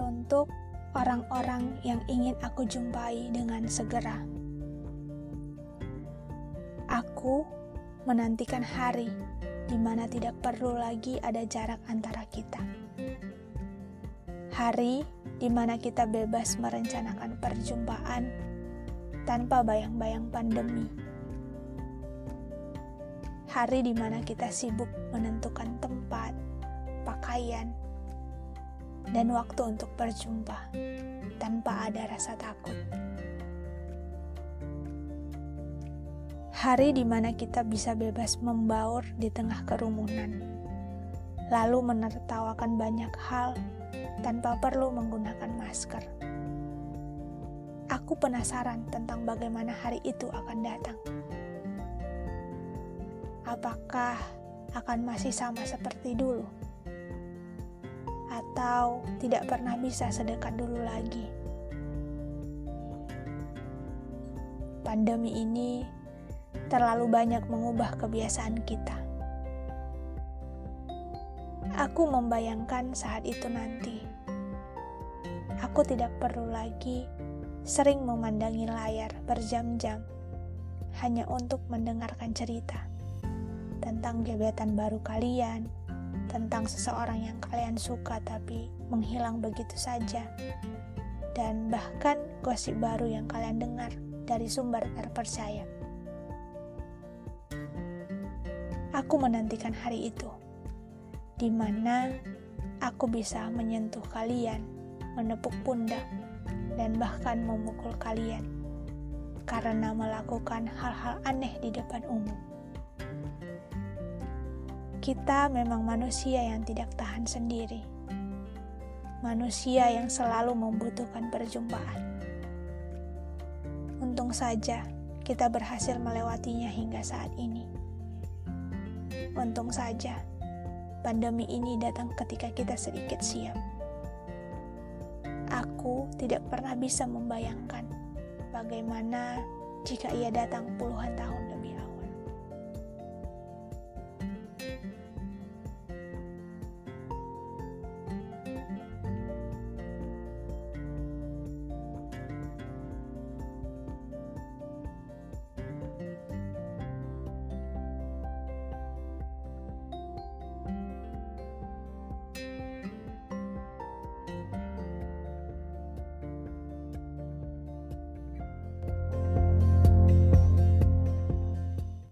untuk orang-orang yang ingin aku jumpai dengan segera. Aku menantikan hari di mana tidak perlu lagi ada jarak antara kita. Hari di mana kita bebas merencanakan perjumpaan tanpa bayang-bayang pandemi. Hari di mana kita sibuk menentukan tempat, pakaian, dan waktu untuk berjumpa tanpa ada rasa takut. Hari di mana kita bisa bebas membaur di tengah kerumunan, lalu menertawakan banyak hal tanpa perlu menggunakan masker. Aku penasaran tentang bagaimana hari itu akan datang. Apakah akan masih sama seperti dulu? Atau tidak pernah bisa sedekat dulu lagi? Pandemi ini terlalu banyak mengubah kebiasaan kita. Aku membayangkan saat itu nanti. Aku tidak perlu lagi sering memandangi layar berjam-jam hanya untuk mendengarkan cerita tentang gebetan baru kalian, tentang seseorang yang kalian suka tapi menghilang begitu saja, dan bahkan gosip baru yang kalian dengar dari sumber terpercaya. Aku menantikan hari itu, di mana aku bisa menyentuh kalian, menepuk pundak, dan bahkan memukul kalian karena melakukan hal-hal aneh di depan umum. Kita memang manusia yang tidak tahan sendiri, manusia yang selalu membutuhkan perjumpaan. Untung saja kita berhasil melewatinya hingga saat ini. Untung saja, pandemi ini datang ketika kita sedikit siap. Aku tidak pernah bisa membayangkan bagaimana jika ia datang puluhan tahun